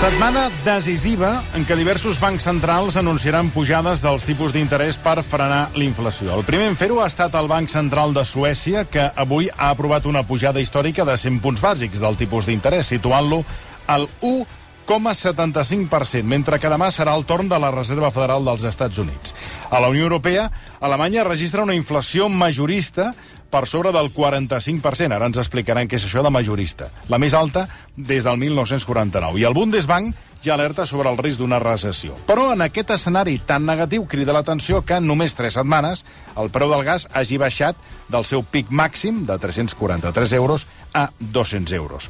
Setmana decisiva en què diversos bancs centrals anunciaran pujades dels tipus d'interès per frenar l'inflació. El primer en fer-ho ha estat el Banc Central de Suècia, que avui ha aprovat una pujada històrica de 100 punts bàsics del tipus d'interès, situant-lo al 1,75%, mentre que demà serà el torn de la Reserva Federal dels Estats Units. A la Unió Europea, Alemanya registra una inflació majorista per sobre del 45%. Ara ens explicaran què és això de majorista. La més alta des del 1949. I el Bundesbank ja alerta sobre el risc d'una recessió. Però en aquest escenari tan negatiu crida l'atenció que en només 3 setmanes el preu del gas hagi baixat del seu pic màxim de 343 euros a 200 euros.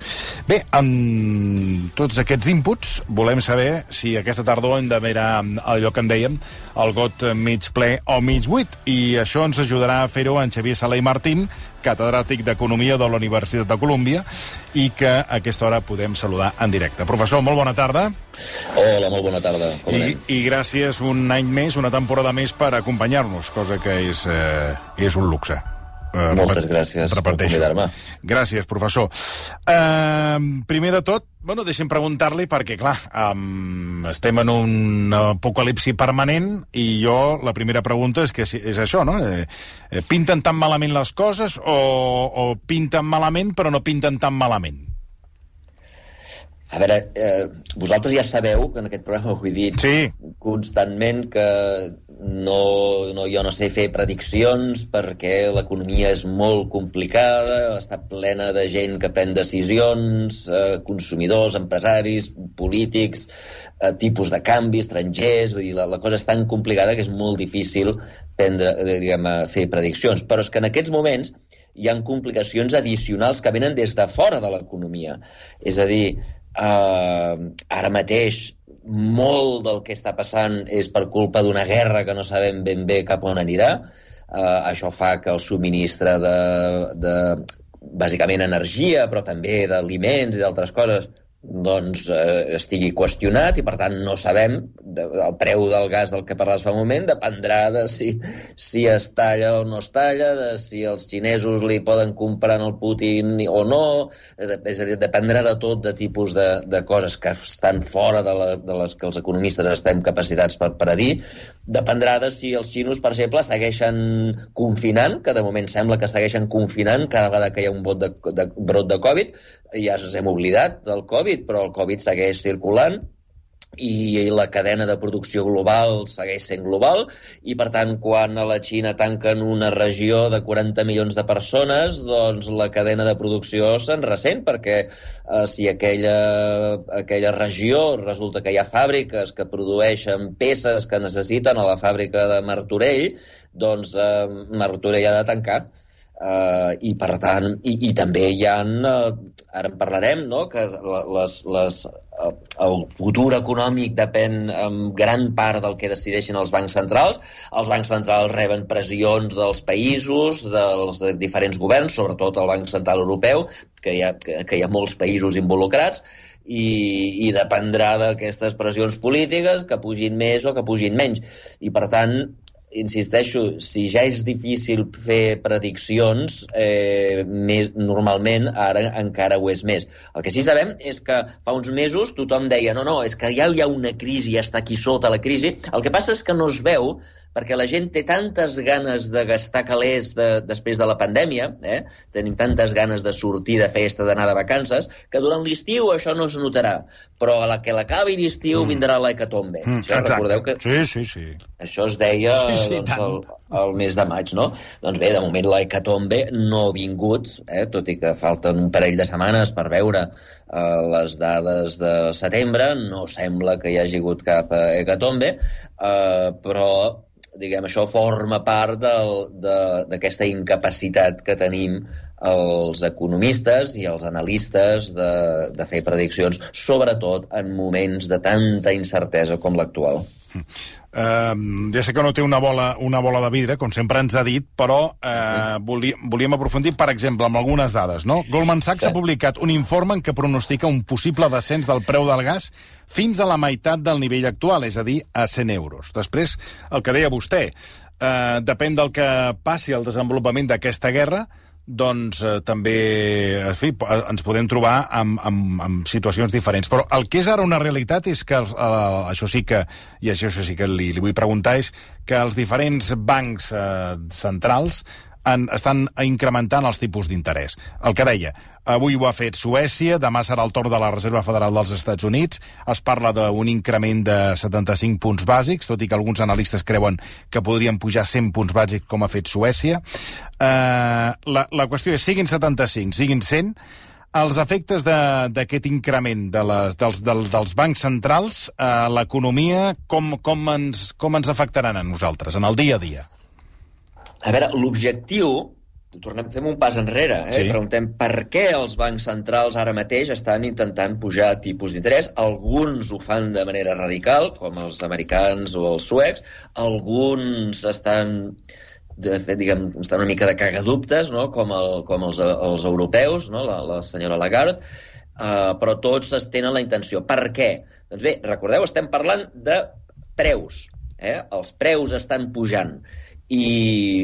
Bé, amb tots aquests inputs, volem saber si aquesta tardor hem de mirar allò que en dèiem, el got mig ple o mig buit, i això ens ajudarà a fer-ho en Xavier Sala i Martín, catedràtic d'Economia de la Universitat de Colúmbia, i que a aquesta hora podem saludar en directe. Professor, molt bona tarda. Hola, molt bona tarda. Com I, anem? I gràcies un any més, una temporada més per acompanyar-nos, cosa que és, eh, és un luxe. Uh, Moltes gràcies per convidar-me. Gràcies, professor. Uh, primer de tot, bueno, deixem preguntar-li perquè, clar, um, estem en un apocalipsi permanent i jo, la primera pregunta és que si- és això, no? Eh, eh, pinten tan malament les coses o, o pinten malament però no pinten tan malament? A veure, eh, vosaltres ja sabeu que en aquest programa ho he dit Sí. constantment que no, no, jo no sé fer prediccions perquè l'economia és molt complicada, està plena de gent que pren decisions, eh, consumidors, empresaris, polítics, eh, tipus de canvi, estrangers, vull dir, la, la cosa és tan complicada que és molt difícil prendre, eh, diguem, eh, fer prediccions. Però és que en aquests moments hi han complicacions addicionals que venen des de fora de l'economia. És a dir, eh, ara mateix molt del que està passant és per culpa d'una guerra que no sabem ben bé cap on anirà. Uh, això fa que el subministre de, de bàsicament energia, però també d'aliments i d'altres coses, doncs eh, estigui qüestionat i per tant no sabem de, el preu del gas del que parlaves fa un moment dependrà de si, si es talla o no es talla, de si els xinesos li poden comprar al Putin o no, eh, és a dir, dependrà de tot de tipus de, de coses que estan fora de, la, de les que els economistes estem capacitats per predir, dependrà de si els xinos, per exemple, segueixen confinant, que de moment sembla que segueixen confinant cada vegada que hi ha un brot de, de, brot de Covid, ja ens hem oblidat del Covid, però el Covid segueix circulant i la cadena de producció global segueix sent global i per tant quan a la Xina tanquen una regió de 40 milions de persones doncs la cadena de producció se'n ressent perquè eh, si aquella, aquella regió resulta que hi ha fàbriques que produeixen peces que necessiten a la fàbrica de Martorell doncs eh, Martorell ha de tancar Uh, i per tant, i, i també hi ha uh, ara en parlarem, no? que les, les, uh, el futur econòmic depèn en gran part del que decideixen els bancs centrals. Els bancs centrals reben pressions dels països, dels de diferents governs, sobretot el Banc Central Europeu, que hi ha, que, que hi ha molts països involucrats, i, i dependrà d'aquestes pressions polítiques que pugin més o que pugin menys. I per tant, insisteixo, si ja és difícil fer prediccions, eh, més, normalment ara encara ho és més. El que sí sabem és que fa uns mesos tothom deia no, no, és que ja hi ha una crisi, ja està aquí sota la crisi. El que passa és que no es veu perquè la gent té tantes ganes de gastar calés de, després de la pandèmia, eh? tenim tantes ganes de sortir de festa, d'anar de vacances, que durant l'estiu això no es notarà. Però a la que l'acabi l'estiu mm. vindrà l'hecatombe. Mm, això, exacte. recordeu que Sí, sí, sí. això es deia Sí, sí, doncs, tant. el, el mes de maig, no? Doncs bé, de moment l'hecatombe no ha vingut, eh? tot i que falten un parell de setmanes per veure eh, les dades de setembre, no sembla que hi hagi hagut cap eh, hecatombe, eh, però diguem, això forma part del- de- d'aquesta incapacitat que tenim els economistes i els analistes de, de fer prediccions, sobretot en moments de tanta incertesa com l'actual. Uh, ja sé que no té una bola, una bola de vidre, com sempre ens ha dit, però uh, volíem, volíem aprofundir, per exemple, amb algunes dades. No? Goldman Sachs Sí. ha publicat un informe en què pronostica un possible descens del preu del gas fins a la meitat del nivell actual, és a dir, a 100 euros. Després, el que deia vostè, uh, depèn del que passi el desenvolupament d'aquesta guerra, doncs eh, també en fi, eh, ens podem trobar amb, amb, amb situacions diferents. Però el que és ara una realitat és que, eh, això sí que, i això, això sí que li, li vull preguntar, és que els diferents bancs eh, centrals en, estan incrementant els tipus d'interès. El que deia, avui ho ha fet Suècia, demà serà el torn de la Reserva Federal dels Estats Units, es parla d'un increment de 75 punts bàsics, tot i que alguns analistes creuen que podrien pujar 100 punts bàsics com ha fet Suècia. Uh, la, la qüestió és, siguin 75, siguin 100, els efectes d'aquest increment de les, dels, dels, dels bancs centrals a l'economia, com, com, ens, com ens afectaran a nosaltres, en el dia a dia? A veure, l'objectiu tornem, fem un pas enrere, eh? Sí. preguntem per què els bancs centrals ara mateix estan intentant pujar tipus d'interès. Alguns ho fan de manera radical, com els americans o els suecs, alguns estan de fet, diguem, estan una mica de cagadubtes, no? com, el, com els, els europeus, no? la, la senyora Lagarde, uh, però tots es tenen la intenció. Per què? Doncs bé, recordeu, estem parlant de preus. Eh? Els preus estan pujant i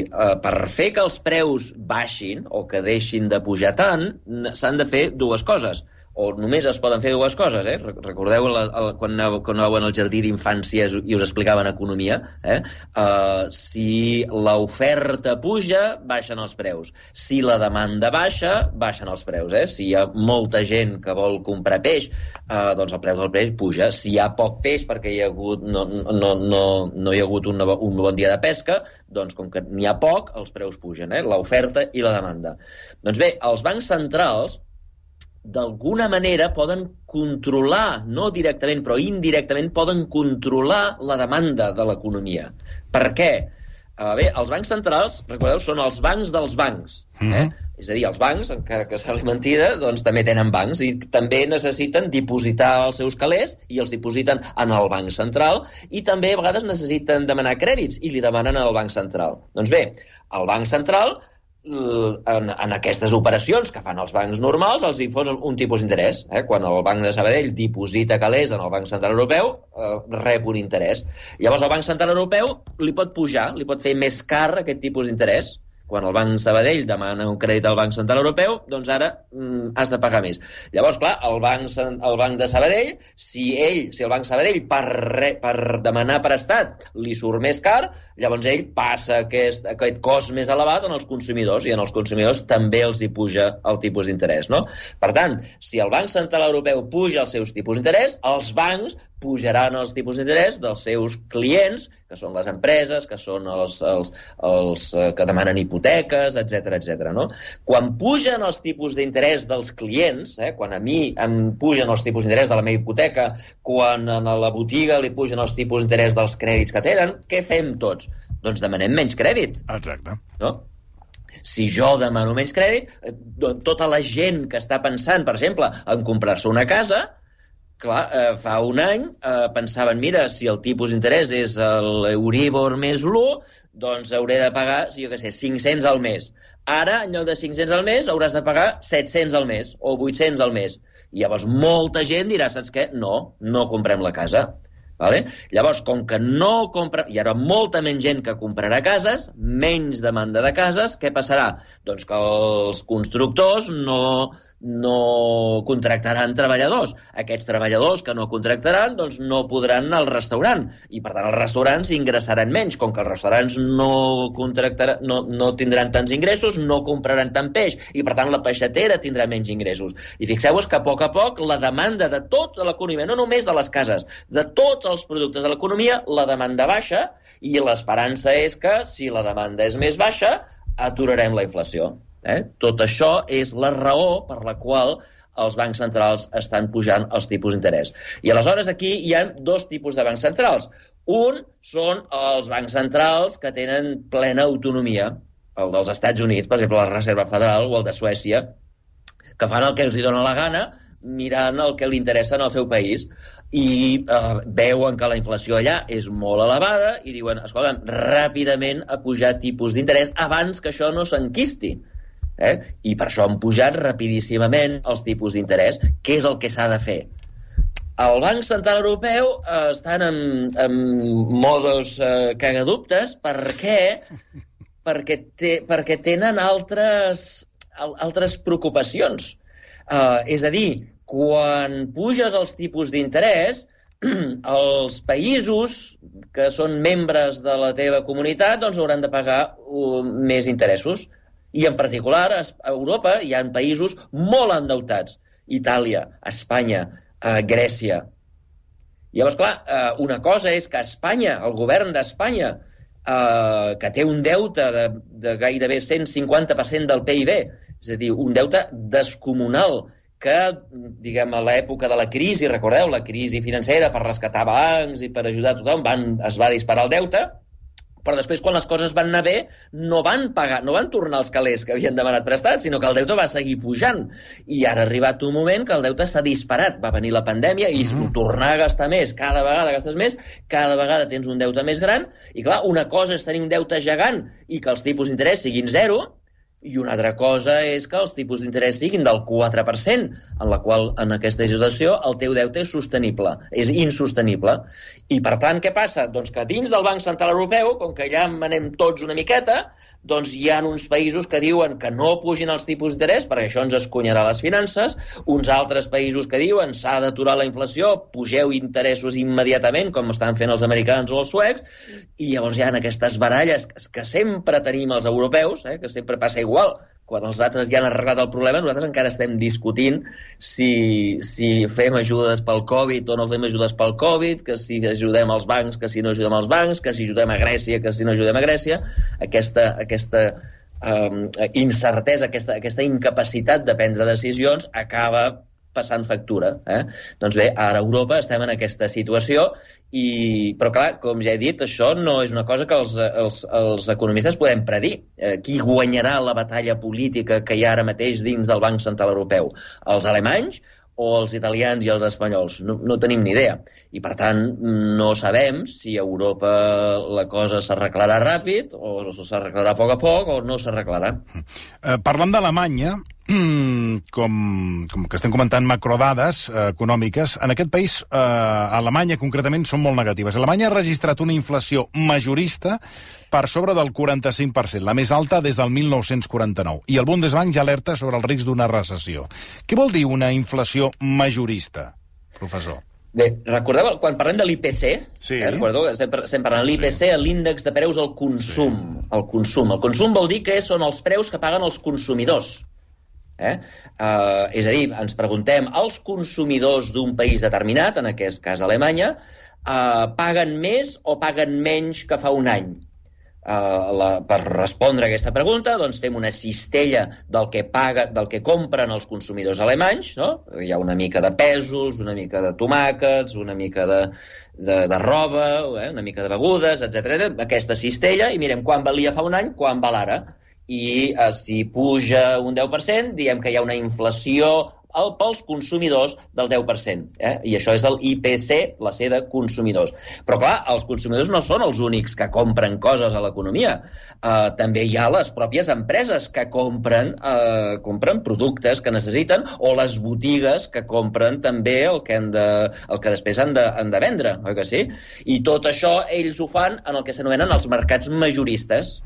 eh, per fer que els preus baixin o que deixin de pujar tant, s'han de fer dues coses o només es poden fer dues coses, eh? Recordeu la, el, quan, aneu, quan aneu al jardí d'infància i us explicaven economia, eh? Uh, si l'oferta puja, baixen els preus. Si la demanda baixa, baixen els preus, eh? Si hi ha molta gent que vol comprar peix, uh, doncs el preu del peix puja. Si hi ha poc peix perquè hi ha hagut, no, no, no, no hi ha hagut un, un bon dia de pesca, doncs com que n'hi ha poc, els preus pugen, eh? L'oferta i la demanda. Doncs bé, els bancs centrals d'alguna manera poden controlar, no directament, però indirectament poden controlar la demanda de l'economia. Per què? Uh, bé, els bancs centrals, recordeu, són els bancs dels bancs. Mm -hmm. eh? És a dir, els bancs, encara que sembli mentida, doncs també tenen bancs i també necessiten dipositar els seus calés i els dipositen en el banc central i també a vegades necessiten demanar crèdits i li demanen al banc central. Doncs bé, el banc central en, en aquestes operacions que fan els bancs normals els hi posen un tipus d'interès. Eh? Quan el Banc de Sabadell diposita calés en el Banc Central Europeu, eh, rep un interès. Llavors el Banc Central Europeu li pot pujar, li pot fer més car aquest tipus d'interès quan el Banc Sabadell demana un crèdit al Banc Central Europeu, doncs ara mm, has de pagar més. Llavors, clar, el Banc, el banc de Sabadell, si ell, si el Banc Sabadell per, re, per demanar prestat li surt més car, llavors ell passa aquest, aquest cost més elevat en els consumidors i en els consumidors també els hi puja el tipus d'interès. No? Per tant, si el Banc Central Europeu puja els seus tipus d'interès, els bancs pujaran els tipus d'interès dels seus clients, que són les empreses, que són els, els, els eh, que demanen hipoteques, etc etc. no? Quan pugen els tipus d'interès dels clients, eh, quan a mi em pugen els tipus d'interès de la meva hipoteca, quan a la botiga li pugen els tipus d'interès dels crèdits que tenen, què fem tots? Doncs demanem menys crèdit. Exacte. No? si jo demano menys crèdit, eh, tota la gent que està pensant, per exemple, en comprar-se una casa, clar, eh, fa un any eh, pensaven, mira, si el tipus d'interès és l'Euribor més l'1, doncs hauré de pagar, si jo què sé, 500 al mes. Ara, en lloc de 500 al mes, hauràs de pagar 700 al mes o 800 al mes. I llavors molta gent dirà, saps què? No, no comprem la casa. Vale? Llavors, com que no compra... Hi haurà molta menys gent que comprarà cases, menys demanda de cases, què passarà? Doncs que els constructors no, no contractaran treballadors. Aquests treballadors que no contractaran doncs no podran anar al restaurant i per tant els restaurants ingressaran menys. Com que els restaurants no, contractaran, no, no tindran tants ingressos, no compraran tant peix i per tant la peixatera tindrà menys ingressos. I fixeu-vos que a poc a poc la demanda de tota l'economia, no només de les cases, de tots els productes de l'economia, la demanda baixa i l'esperança és que si la demanda és més baixa, aturarem la inflació. Eh? Tot això és la raó per la qual els bancs centrals estan pujant els tipus d'interès. I aleshores aquí hi ha dos tipus de bancs centrals. Un són els bancs centrals que tenen plena autonomia, el dels Estats Units, per exemple, la Reserva Federal o el de Suècia, que fan el que els hi dona la gana mirant el que li interessa en el seu país i eh, veuen que la inflació allà és molt elevada i diuen, escolta, ràpidament a pujar tipus d'interès abans que això no s'enquisti Eh? I per això han pujat rapidíssimament els tipus d'interès. Què és el que s'ha de fer? El Banc Central Europeu eh, estan en, en modos eh, cagadubtes perquè perquè, té, perquè tenen altres, altres preocupacions. Uh, és a dir, quan puges els tipus d'interès, els països que són membres de la teva comunitat doncs hauran de pagar uh, més interessos. I en particular a Europa hi ha països molt endeutats. Itàlia, Espanya, uh, Grècia. Llavors, clar, uh, una cosa és que Espanya, el govern d'Espanya, uh, que té un deute de, de gairebé 150% del PIB, és a dir, un deute descomunal, que, diguem, a l'època de la crisi, recordeu, la crisi financera per rescatar bancs i per ajudar tothom, van, es va disparar el deute, però després, quan les coses van anar bé, no van pagar, no van tornar els calés que havien demanat prestats, sinó que el deute va seguir pujant. I ara ha arribat un moment que el deute s'ha disparat. Va venir la pandèmia i mm -hmm. tornar a gastar més, cada vegada gastes més, cada vegada tens un deute més gran, i clar, una cosa és tenir un deute gegant i que els tipus d'interès siguin zero, i una altra cosa és que els tipus d'interès siguin del 4%, en la qual en aquesta situació el teu deute és sostenible, és insostenible. I per tant, què passa? Doncs que dins del Banc Central Europeu, com que ja anem tots una miqueta, doncs hi ha uns països que diuen que no pugin els tipus d'interès perquè això ens escunyarà les finances, uns altres països que diuen s'ha d'aturar la inflació, pugeu interessos immediatament, com estan fent els americans o els suecs, i llavors hi ha aquestes baralles que sempre tenim els europeus, eh, que sempre passa igual, quan els altres ja han arreglat el problema, nosaltres encara estem discutint si, si fem ajudes pel Covid o no fem ajudes pel Covid, que si ajudem els bancs, que si no ajudem els bancs, que si ajudem a Grècia, que si no ajudem a Grècia. Aquesta, aquesta um, incertesa, aquesta, aquesta incapacitat de prendre decisions acaba passant factura. Eh? Doncs bé, ara a Europa estem en aquesta situació, i, però clar, com ja he dit, això no és una cosa que els, els, els economistes podem predir. Eh, qui guanyarà la batalla política que hi ha ara mateix dins del Banc Central Europeu? Els alemanys o els italians i els espanyols. No, no tenim ni idea. I, per tant, no sabem si a Europa la cosa s'arreglarà ràpid o s'arreglarà a poc a poc o no s'arreglarà. Eh, parlant d'Alemanya, com, com que estem comentant macrodades eh, econòmiques, en aquest país, eh, Alemanya concretament, són molt negatives. Alemanya ha registrat una inflació majorista per sobre del 45%, la més alta des del 1949. I el Bundesbank ja alerta sobre els riscs d'una recessió. Què vol dir una inflació majorista, professor? Bé, recordeu, quan parlem de l'IPC, sí. eh, recordeu, estem, estem parlant de l'IPC, sí. l'índex de preus al consum. Sí. El consum. El consum vol dir que són els preus que paguen els consumidors. Eh? Uh, és a dir, ens preguntem, els consumidors d'un país determinat, en aquest cas Alemanya, uh, paguen més o paguen menys que fa un any? Uh, la, per respondre a aquesta pregunta, doncs fem una cistella del que paga, del que compren els consumidors alemanys, no? Hi ha una mica de pèsols, una mica de tomàquets, una mica de, de, de roba, eh? una mica de begudes, etc. Aquesta cistella, i mirem quan valia fa un any, quan val ara i eh, si puja un 10%, diem que hi ha una inflació el, pels consumidors del 10%. Eh? I això és el IPC, la C de consumidors. Però, clar, els consumidors no són els únics que compren coses a l'economia. Eh, també hi ha les pròpies empreses que compren, eh, compren productes que necessiten o les botigues que compren també el que, han de, el que després han de, han de vendre, oi que sí? I tot això ells ho fan en el que s'anomenen els mercats majoristes.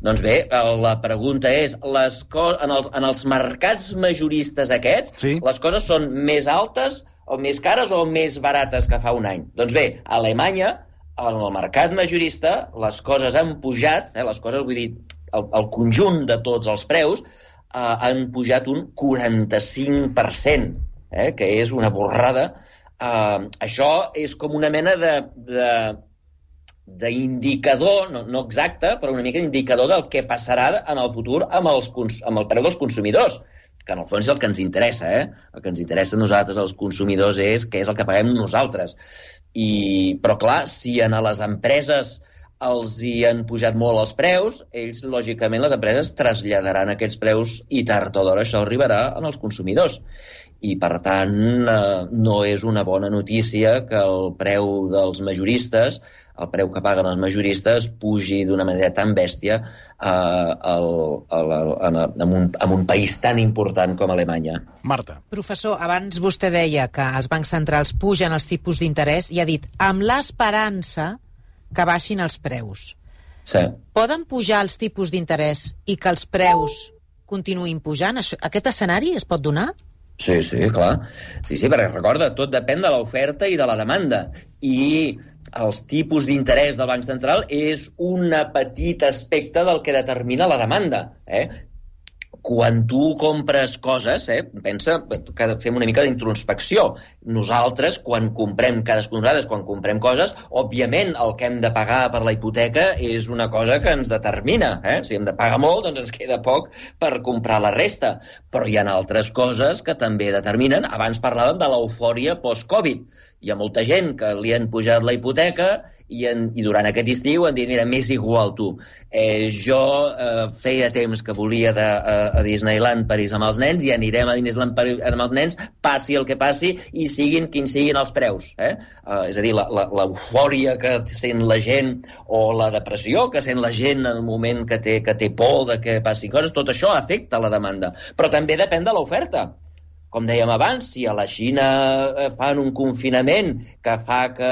Doncs bé, la pregunta és, les en, els, en els mercats majoristes aquests, sí. les coses són més altes o més cares o més barates que fa un any? Doncs bé, a Alemanya, en el mercat majorista, les coses han pujat, eh, les coses, vull dir, el, el conjunt de tots els preus, eh, han pujat un 45%, eh, que és una borrada. Eh, això és com una mena de, de d'indicador, no, no exacte, però una mica d'indicador del que passarà en el futur amb, els, amb el preu dels consumidors, que en el fons és el que ens interessa, eh? El que ens interessa a nosaltres, els consumidors, és què és el que paguem nosaltres. I, però, clar, si en les empreses els hi han pujat molt els preus, ells, lògicament, les empreses traslladaran aquests preus i tard o d'hora això arribarà als consumidors i per tant eh, no és una bona notícia que el preu dels majoristes, el preu que paguen els majoristes, pugi d'una manera tan bèstia eh, el, el, en, en, un, en un país tan important com Alemanya. Marta. Professor, abans vostè deia que els bancs centrals pugen els tipus d'interès i ha dit amb l'esperança que baixin els preus. Sí. Poden pujar els tipus d'interès i que els preus continuïn pujant? Això, aquest escenari es pot donar? Sí, sí, clar. Sí, sí, perquè recorda, tot depèn de l'oferta i de la demanda. I els tipus d'interès del Banc Central és un petit aspecte del que determina la demanda. Eh? Quan tu compres coses, eh, pensa que fem una mica d'introspecció. Nosaltres, quan comprem cadascun nosaltres, quan comprem coses, òbviament el que hem de pagar per la hipoteca és una cosa que ens determina. Eh? Si hem de pagar molt, doncs ens queda poc per comprar la resta. Però hi ha altres coses que també determinen. Abans parlàvem de l'eufòria post-Covid hi ha molta gent que li han pujat la hipoteca i, en, i durant aquest estiu han dit, mira, m'és igual tu. Eh, jo eh, feia temps que volia de, a, a Disneyland París amb els nens i anirem a Disneyland París amb els nens, passi el que passi i siguin quins siguin els preus. Eh? Eh, és a dir, l'eufòria que sent la gent o la depressió que sent la gent en el moment que té, que té por de que passin coses, tot això afecta la demanda. Però també depèn de l'oferta com dèiem abans, si a la Xina eh, fan un confinament que fa que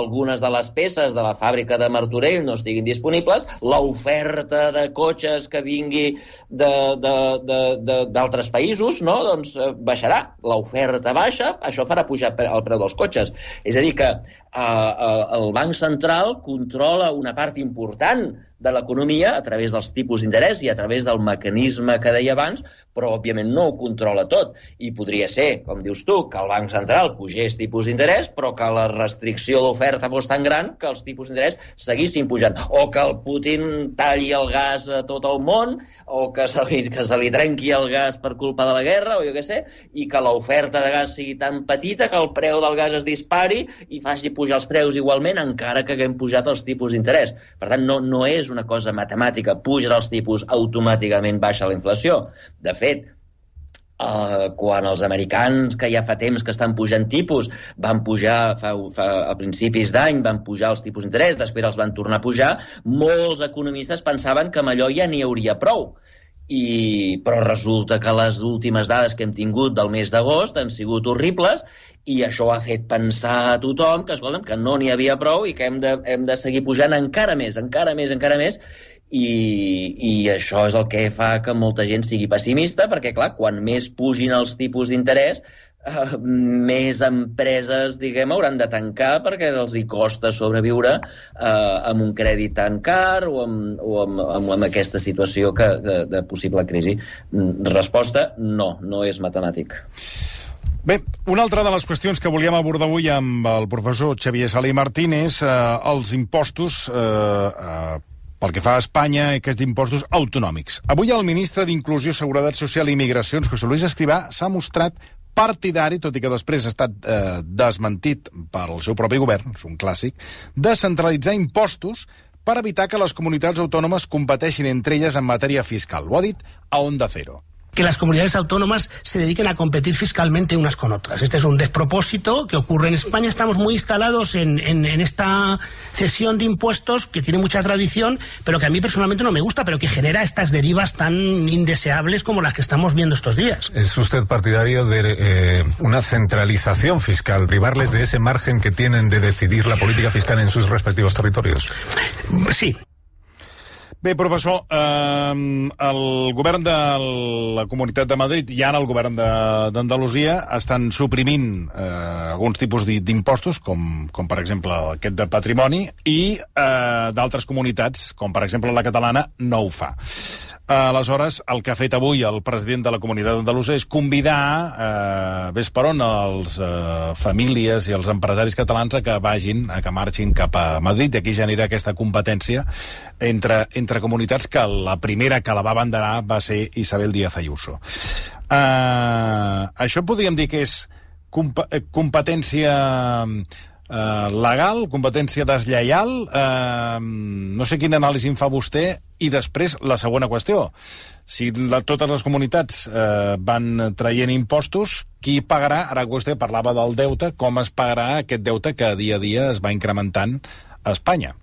algunes de les peces de la fàbrica de Martorell no estiguin disponibles, l'oferta de cotxes que vingui d'altres països no? doncs eh, baixarà. L'oferta baixa, això farà pujar el preu dels cotxes. És a dir, que eh, eh, el Banc Central controla una part important de l'economia a través dels tipus d'interès i a través del mecanisme que deia abans, però òbviament no ho controla tot. I podria ser, com dius tu, que el Banc Central pugés tipus d'interès, però que la restricció d'oferta fos tan gran que els tipus d'interès seguissin pujant. O que el Putin talli el gas a tot el món, o que se li, que se li trenqui el gas per culpa de la guerra, o jo què sé, i que l'oferta de gas sigui tan petita que el preu del gas es dispari i faci pujar els preus igualment, encara que haguem pujat els tipus d'interès. Per tant, no, no és una cosa matemàtica, puges els tipus, automàticament baixa la inflació. De fet, Uh, quan els americans, que ja fa temps que estan pujant tipus, van pujar fa, fa, a principis d'any, van pujar els tipus d'interès, després els van tornar a pujar, molts economistes pensaven que amb allò ja n'hi hauria prou. I, però resulta que les últimes dades que hem tingut del mes d'agost han sigut horribles i això ha fet pensar a tothom que, escolta'm, que no n'hi havia prou i que hem de, hem de seguir pujant encara més, encara més, encara més, i, i això és el que fa que molta gent sigui pessimista, perquè, clar, quan més pugin els tipus d'interès, eh, més empreses, diguem, hauran de tancar perquè els hi costa sobreviure eh, amb un crèdit tan car o amb, o amb, amb, amb aquesta situació que, de, de possible crisi. Mm, resposta, no, no és matemàtic. Bé, una altra de les qüestions que volíem abordar avui amb el professor Xavier Salí Martínez, eh, els impostos eh, eh, pel que fa a Espanya, aquests impostos autonòmics. Avui el ministre d'Inclusió, Seguretat Social i Migracions, José Luis Escrivà, s'ha mostrat partidari, tot i que després ha estat eh, desmentit pel seu propi govern, és un clàssic, de centralitzar impostos per evitar que les comunitats autònomes competeixin entre elles en matèria fiscal. Ho ha dit a Onda Cero que las comunidades autónomas se dediquen a competir fiscalmente unas con otras. Este es un despropósito que ocurre en España. Estamos muy instalados en, en, en, esta cesión de impuestos que tiene mucha tradición, pero que a mí personalmente no me gusta, pero que genera estas derivas tan indeseables como las que estamos viendo estos días. ¿Es usted partidario de eh, una centralización fiscal, privarles de ese margen que tienen de decidir la política fiscal en sus respectivos territorios? Sí, Bé, professor, eh, el govern de la Comunitat de Madrid i ara el govern d'Andalusia estan suprimint eh, alguns tipus d'impostos, com, com per exemple aquest de patrimoni, i eh, d'altres comunitats, com per exemple la catalana, no ho fa. Aleshores, el que ha fet avui el president de la Comunitat Andalusa és convidar, eh, ves per on, els eh, famílies i els empresaris catalans a que vagin, a que marxin cap a Madrid, i aquí genera aquesta competència entre, entre comunitats que la primera que la va abanderar va ser Isabel Díaz Ayuso. Eh, això podríem dir que és comp competència eh, legal, competència deslleial, eh, no sé quina anàlisi en fa vostè, i després la segona qüestió. Si la, totes les comunitats eh, van traient impostos, qui pagarà, ara vostè parlava del deute, com es pagarà aquest deute que dia a dia es va incrementant a Espanya?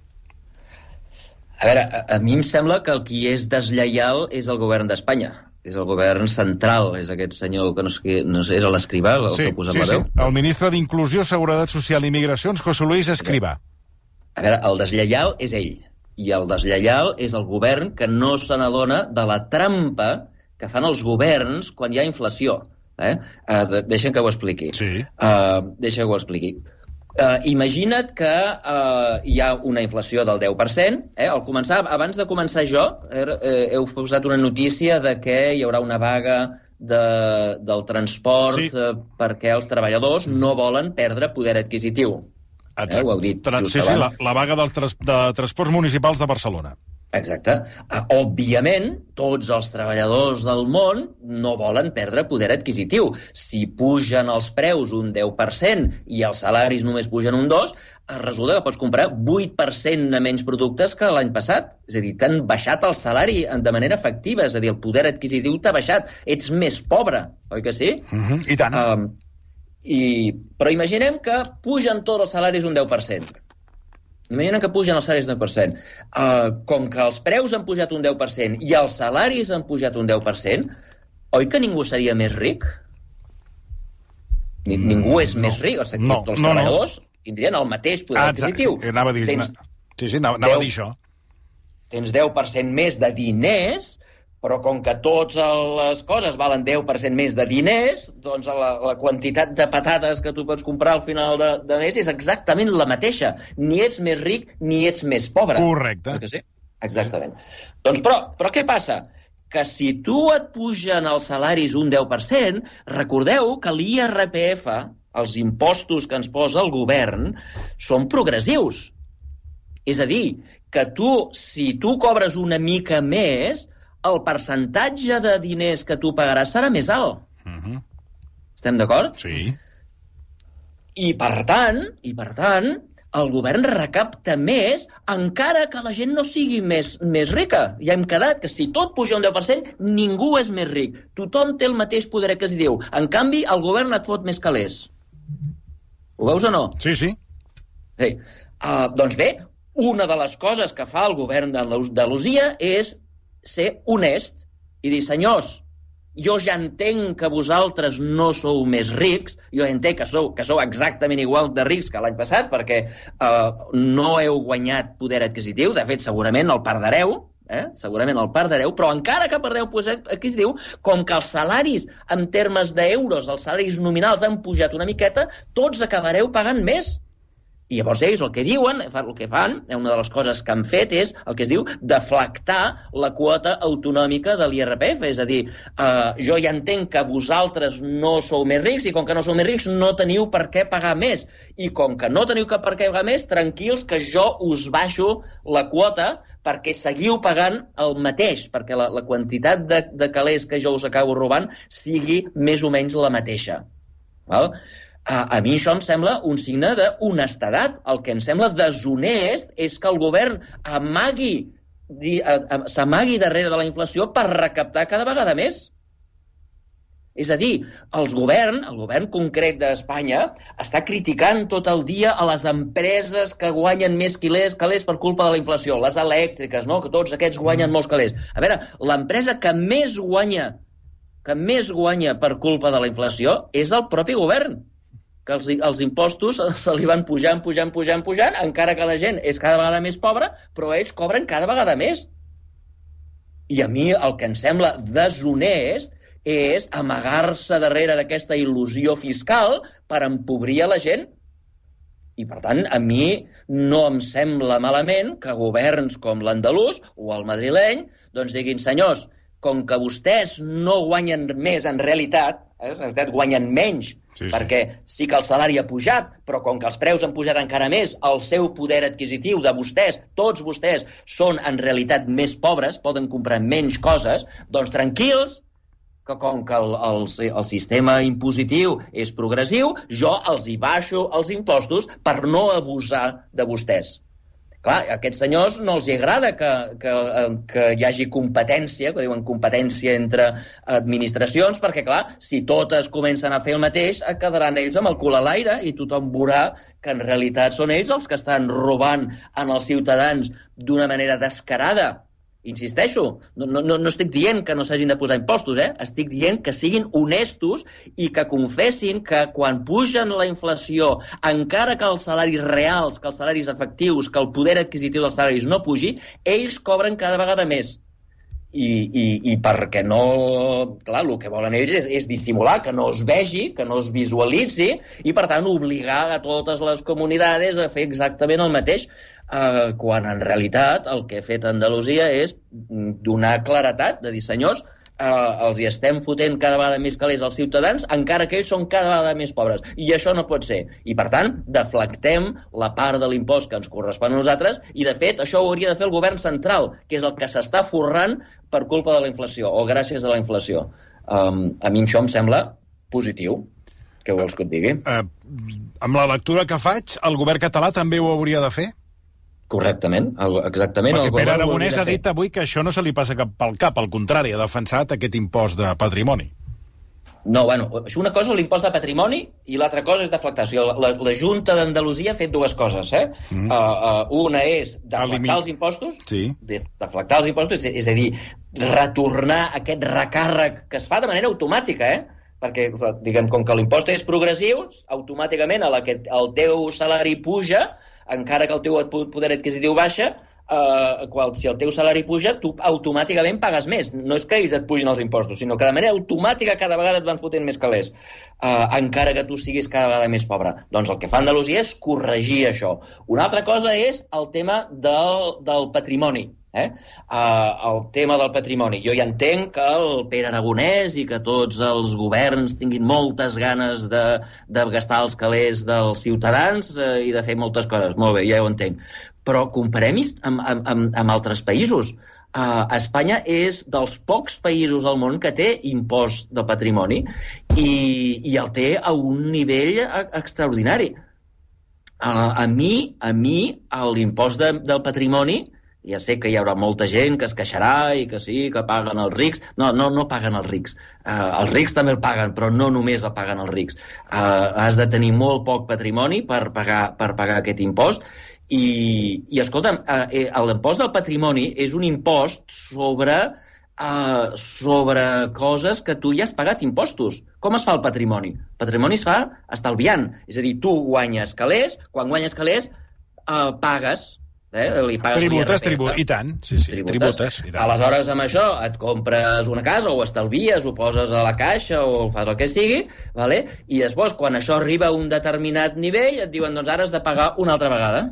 A veure, a, a mi em sembla que el qui és deslleial és el govern d'Espanya és el govern central, és aquest senyor que no sé, no sé era l'escrivà, el sí, que posa sí, la veu. Sí. El ministre d'Inclusió, Seguretat Social i Migracions, José Luis Escrivà. A veure, el deslleial és ell. I el deslleial és el govern que no se n'adona de la trampa que fan els governs quan hi ha inflació. Eh? Uh, de, deixa'm que ho expliqui. Sí. Uh, deixa que ho expliqui. Uh, imagina't que uh, hi ha una inflació del 10%. Eh? Al començar, abans de començar jo, eh, heu posat una notícia de que hi haurà una vaga de, del transport Sí. eh, perquè els treballadors no volen perdre poder adquisitiu. Exacte. Eh, ho heu dit sí, sí, la, la vaga del trans, de transports municipals de Barcelona. Exacte. Ah, Òbviament, tots els treballadors del món no volen perdre poder adquisitiu. Si pugen els preus un 10% i els salaris només pugen un 2%, eh, resulta que pots comprar 8% de menys productes que l'any passat. És a dir, t'han baixat el salari de manera efectiva, és a dir, el poder adquisitiu t'ha baixat. Ets més pobre, oi que sí? Uh -huh. I tant. Um, i, però imaginem que pugen tots els salaris un 10%. Imaginem que pugen els salaris un 10%. Uh, com que els preus han pujat un 10% i els salaris han pujat un 10%, oi que ningú seria més ric? Ni, ningú és no. més ric. O sigui, No, els no, no. treballadors tindrien el mateix poder Ah, adquisitiu. Sí, anava a dir, Tens, sí, sí, anava, anava a deu- dir això. tens 10% més de diners, però com que totes les coses valen 10% més de diners, doncs la, la quantitat de patates que tu pots comprar al final de, de mes és exactament la mateixa. Ni ets més ric ni ets més pobre. Correcte. Que sí? Exactament. Doncs però, però què passa? Que si tu et pugen els salaris un 10%, recordeu que l'IRPF, els impostos que ens posa el govern, són progressius. És a dir, que tu, si tu cobres una mica més, el percentatge de diners que tu pagaràs serà més alt. Uh -huh. Estem d'acord? Sí. I per tant, i per tant, el govern recapta més encara que la gent no sigui més, més rica. Ja hem quedat que si tot puja un 10%, ningú és més ric. Tothom té el mateix poder que es diu. En canvi, el govern et fot més calés. Ho veus o no? Sí, sí. Sí. Uh, doncs bé, una de les coses que fa el govern d'Andalusia és ser honest i dir, senyors, jo ja entenc que vosaltres no sou més rics, jo entenc que sou, que sou exactament igual de rics que l'any passat perquè uh, no heu guanyat poder adquisitiu, de fet, segurament el perdreu, eh? segurament el perdreu, però encara que perdeu poder adquisitiu, com que els salaris en termes d'euros, els salaris nominals han pujat una miqueta, tots acabareu pagant més. I llavors ells el que diuen, el que fan, una de les coses que han fet és el que es diu deflactar la quota autonòmica de l'IRPF. És a dir, eh, jo ja entenc que vosaltres no sou més rics i com que no sou més rics no teniu per què pagar més. I com que no teniu que per què pagar més, tranquils que jo us baixo la quota perquè seguiu pagant el mateix, perquè la, la quantitat de, de calés que jo us acabo robant sigui més o menys la mateixa. Val? A, a mi això em sembla un signe d'honestedat. El que em sembla deshonest és que el govern amagui s'amagui darrere de la inflació per recaptar cada vegada més. És a dir, els govern, el govern concret d'Espanya està criticant tot el dia a les empreses que guanyen més calés, calés per culpa de la inflació, les elèctriques, no? que tots aquests guanyen molts calés. A veure, l'empresa que més guanya que més guanya per culpa de la inflació és el propi govern que els, els impostos se li van pujant, pujant, pujant, pujant, encara que la gent és cada vegada més pobra, però ells cobren cada vegada més. I a mi el que em sembla deshonest és amagar-se darrere d'aquesta il·lusió fiscal per empobrir a la gent. I, per tant, a mi no em sembla malament que governs com l'andalús o el madrileny doncs diguin, senyors, com que vostès no guanyen més en realitat, en realitat guanyen menys, Sí, sí. perquè sí que el salari ha pujat, però com que els preus han pujat encara més, el seu poder adquisitiu de vostès, tots vostès, són en realitat més pobres, poden comprar menys coses, doncs tranquils, que com que el, el, el sistema impositiu és progressiu, jo els hi baixo els impostos per no abusar de vostès. Clar, a aquests senyors no els agrada que, que, eh, que hi hagi competència, que diuen competència entre administracions, perquè, clar, si totes comencen a fer el mateix, quedaran ells amb el cul a l'aire i tothom veurà que en realitat són ells els que estan robant en els ciutadans d'una manera descarada. Insisteixo, no, no, no estic dient que no s'hagin de posar impostos, eh? estic dient que siguin honestos i que confessin que quan pugen la inflació, encara que els salaris reals, que els salaris efectius, que el poder adquisitiu dels salaris no pugi, ells cobren cada vegada més i, i, i perquè no... Clar, el que volen ells és, és dissimular, que no es vegi, que no es visualitzi, i per tant obligar a totes les comunitats a fer exactament el mateix, eh, quan en realitat el que ha fet Andalusia és donar claretat, de dir, senyors, eh, els hi estem fotent cada vegada més calés als ciutadans, encara que ells són cada vegada més pobres. I això no pot ser. I, per tant, deflectem la part de l'impost que ens correspon a nosaltres i, de fet, això ho hauria de fer el govern central, que és el que s'està forrant per culpa de la inflació, o gràcies a la inflació. Um, a mi això em sembla positiu. Què vols que et digui? Uh, amb la lectura que faig, el govern català també ho hauria de fer? Correctament, exactament. Perquè Pere Aragonès ha dit avui que això no se li passa cap pel cap, al contrari, ha defensat aquest impost de patrimoni. No, bueno, una cosa és l'impost de patrimoni i l'altra cosa és deflactar. O sigui, la, la Junta d'Andalusia ha fet dues coses, eh? Mm. Uh, uh, una és deflactar els impostos, sí. deflactar els impostos, és, és a dir, retornar aquest recàrrec que es fa de manera automàtica, eh? perquè, diguem, com que l'impost és progressiu, automàticament a la que el teu salari puja, encara que el teu poder adquisitiu baixa, eh, qual, si el teu salari puja, tu automàticament pagues més. No és que ells et pugin els impostos, sinó que de manera automàtica cada vegada et van fotent més calés, eh, encara que tu siguis cada vegada més pobre. Doncs el que fa Andalusia és corregir això. Una altra cosa és el tema del, del patrimoni. Eh? Uh, el tema del patrimoni. Jo ja entenc que el Pere Aragonès i que tots els governs tinguin moltes ganes de, de gastar els calés dels ciutadans uh, i de fer moltes coses. Molt bé, ja ho entenc. Però comparem amb, amb, amb, amb altres països. Uh, Espanya és dels pocs països al món que té impost de patrimoni i, i el té a un nivell extraordinari. Uh, a mi, a mi l'impost de, del patrimoni ja sé que hi haurà molta gent que es queixarà i que sí, que paguen els rics. No, no, no paguen els rics. Uh, els rics també el paguen, però no només el paguen els rics. Uh, has de tenir molt poc patrimoni per pagar, per pagar aquest impost i, i escolta'm, uh, l'impost del patrimoni és un impost sobre uh, sobre coses que tu ja has pagat impostos. Com es fa el patrimoni? El patrimoni es fa estalviant. És a dir, tu guanyes calés, quan guanyes calés uh, pagues Eh? Li pagues tributes, tributes, i tant, sí, sí, tributes. tributes i tant. Aleshores, amb això, et compres una casa o estalvies, ho poses a la caixa o fas el que sigui, vale? i després, quan això arriba a un determinat nivell, et diuen, doncs ara has de pagar una altra vegada.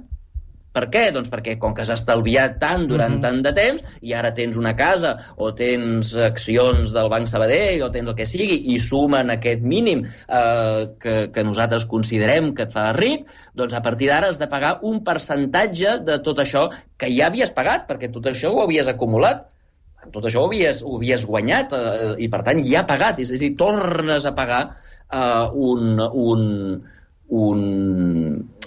Per què? Doncs perquè com que has estalviat tant durant mm -hmm. tant de temps i ara tens una casa o tens accions del Banc Sabadell o tens el que sigui i sumen aquest mínim eh, que, que nosaltres considerem que et fa ric, doncs a partir d'ara has de pagar un percentatge de tot això que ja havies pagat, perquè tot això ho havies acumulat tot això ho havies, ho havies guanyat eh, i per tant ja pagat, és, és a dir, tornes a pagar eh, un, un, un,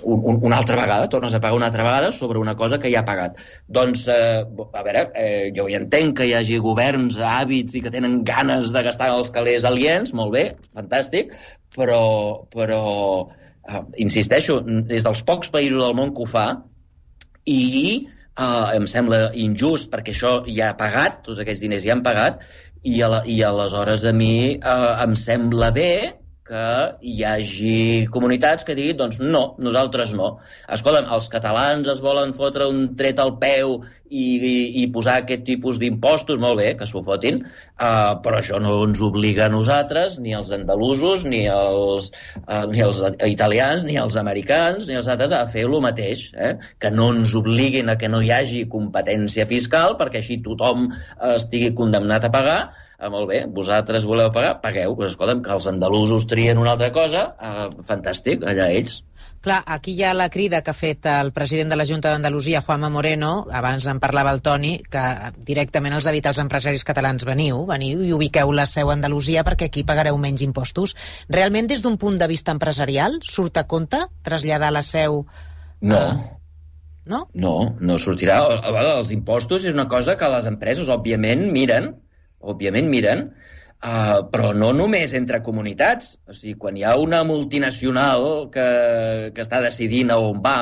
un, una altra vegada, tornes a pagar una altra vegada sobre una cosa que ja ha pagat. Doncs, eh, a veure, eh, jo ja entenc que hi hagi governs hàbits i que tenen ganes de gastar els calés aliens, molt bé, fantàstic, però, però eh, insisteixo, és dels pocs països del món que ho fa i eh, em sembla injust perquè això ja ha pagat, tots aquests diners ja han pagat, i, a la, i aleshores a mi eh, em sembla bé que hi hagi comunitats que diguin, doncs no, nosaltres no. Escolta'm, els catalans es volen fotre un tret al peu i, i, i posar aquest tipus d'impostos, molt bé, que s'ho fotin, uh, però això no ens obliga a nosaltres, ni els andalusos, ni els, uh, ni els italians, ni els americans, ni els altres, a fer el mateix, eh? que no ens obliguin a que no hi hagi competència fiscal, perquè així tothom estigui condemnat a pagar, ah, molt bé, vosaltres voleu pagar, pagueu. Pues, escolta'm, que els andalusos trien una altra cosa, ah, fantàstic, allà ells. Clar, aquí hi ha la crida que ha fet el president de la Junta d'Andalusia, Juanma Moreno, abans en parlava el Toni, que directament els ha dit als empresaris catalans veniu, veniu i ubiqueu la seu a Andalusia perquè aquí pagareu menys impostos. Realment, des d'un punt de vista empresarial, surt a compte traslladar la seu... No. A... No? No, no sortirà. Els impostos és una cosa que les empreses, òbviament, miren, òbviament miren, uh, però no només entre comunitats. O sigui, quan hi ha una multinacional que, que està decidint a on va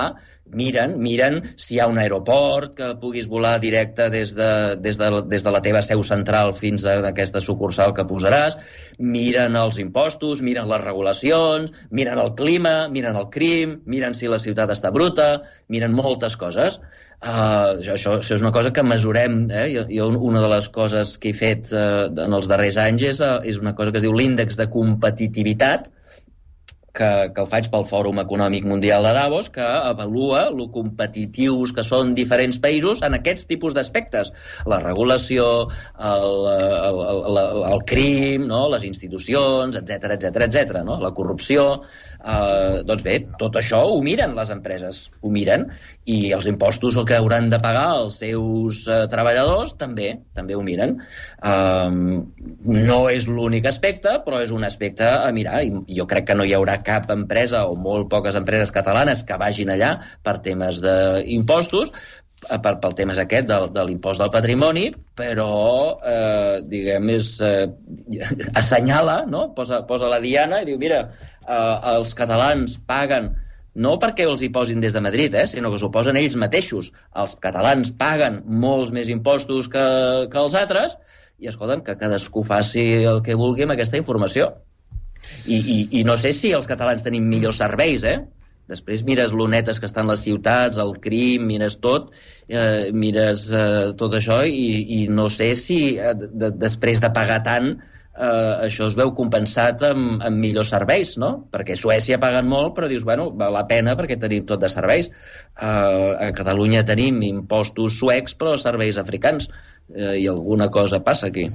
miren, miren si hi ha un aeroport que puguis volar directe des de, des de, des de la teva seu central fins a aquesta sucursal que posaràs, miren els impostos, miren les regulacions, miren el clima, miren el crim, miren si la ciutat està bruta, miren moltes coses. Uh, això, això és una cosa que mesurem. Eh? Jo, jo una de les coses que he fet uh, en els darrers anys és, uh, és una cosa que es diu l'índex de competitivitat, que, que el faig pel Fòrum Econòmic Mundial de Davos, que avalua lo competitius que són diferents països en aquests tipus d'aspectes. La regulació, el, el, el, el, crim, no? les institucions, etc etc etc. no? la corrupció... Eh, doncs bé, tot això ho miren les empreses, ho miren, i els impostos que hauran de pagar els seus eh, treballadors també, també ho miren. Eh, no és l'únic aspecte, però és un aspecte a mirar, i jo crec que no hi haurà cap empresa o molt poques empreses catalanes que vagin allà per temes d'impostos, eh, per, pel tema aquest de, de l'impost del patrimoni, però, eh, diguem, és, eh, assenyala, no? posa, posa la diana i diu, mira, eh, els catalans paguen no perquè els hi posin des de Madrid, eh, sinó que s'ho posen ells mateixos. Els catalans paguen molts més impostos que, que els altres i, escolta'm, que cadascú faci el que vulgui amb aquesta informació. I, i, I no sé si els catalans tenim millors serveis, eh? Després mires l'onetes que estan les ciutats, el crim, mires tot, eh, mires eh, tot això i, i no sé si eh, de, després de pagar tant eh, això es veu compensat amb, amb millors serveis, no? Perquè Suècia paguen molt, però dius, bueno, val la pena perquè tenim tot de serveis. Eh, a Catalunya tenim impostos suecs, però serveis africans. Eh, I alguna cosa passa aquí.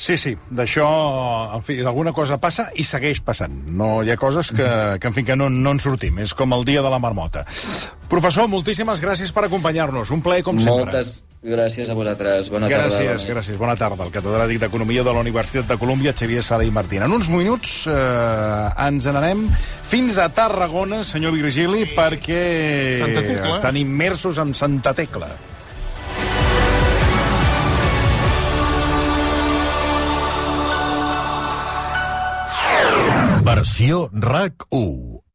Sí, sí, d'això, en fi, d'alguna cosa passa i segueix passant. No hi ha coses que, que en fi, que no, no en sortim. És com el dia de la marmota. Professor, moltíssimes gràcies per acompanyar-nos. Un plaer, com sempre. Moltes gràcies a vosaltres. Bona gràcies, tarda. Gràcies, gràcies. Bona tarda. El catedràtic d'Economia de la Universitat de Colòmbia, Xavier Sala i Martín. En uns minuts eh, ens n'anem fins a Tarragona, senyor Virgili, perquè estan immersos en Santa Tecla. Versió RAC 1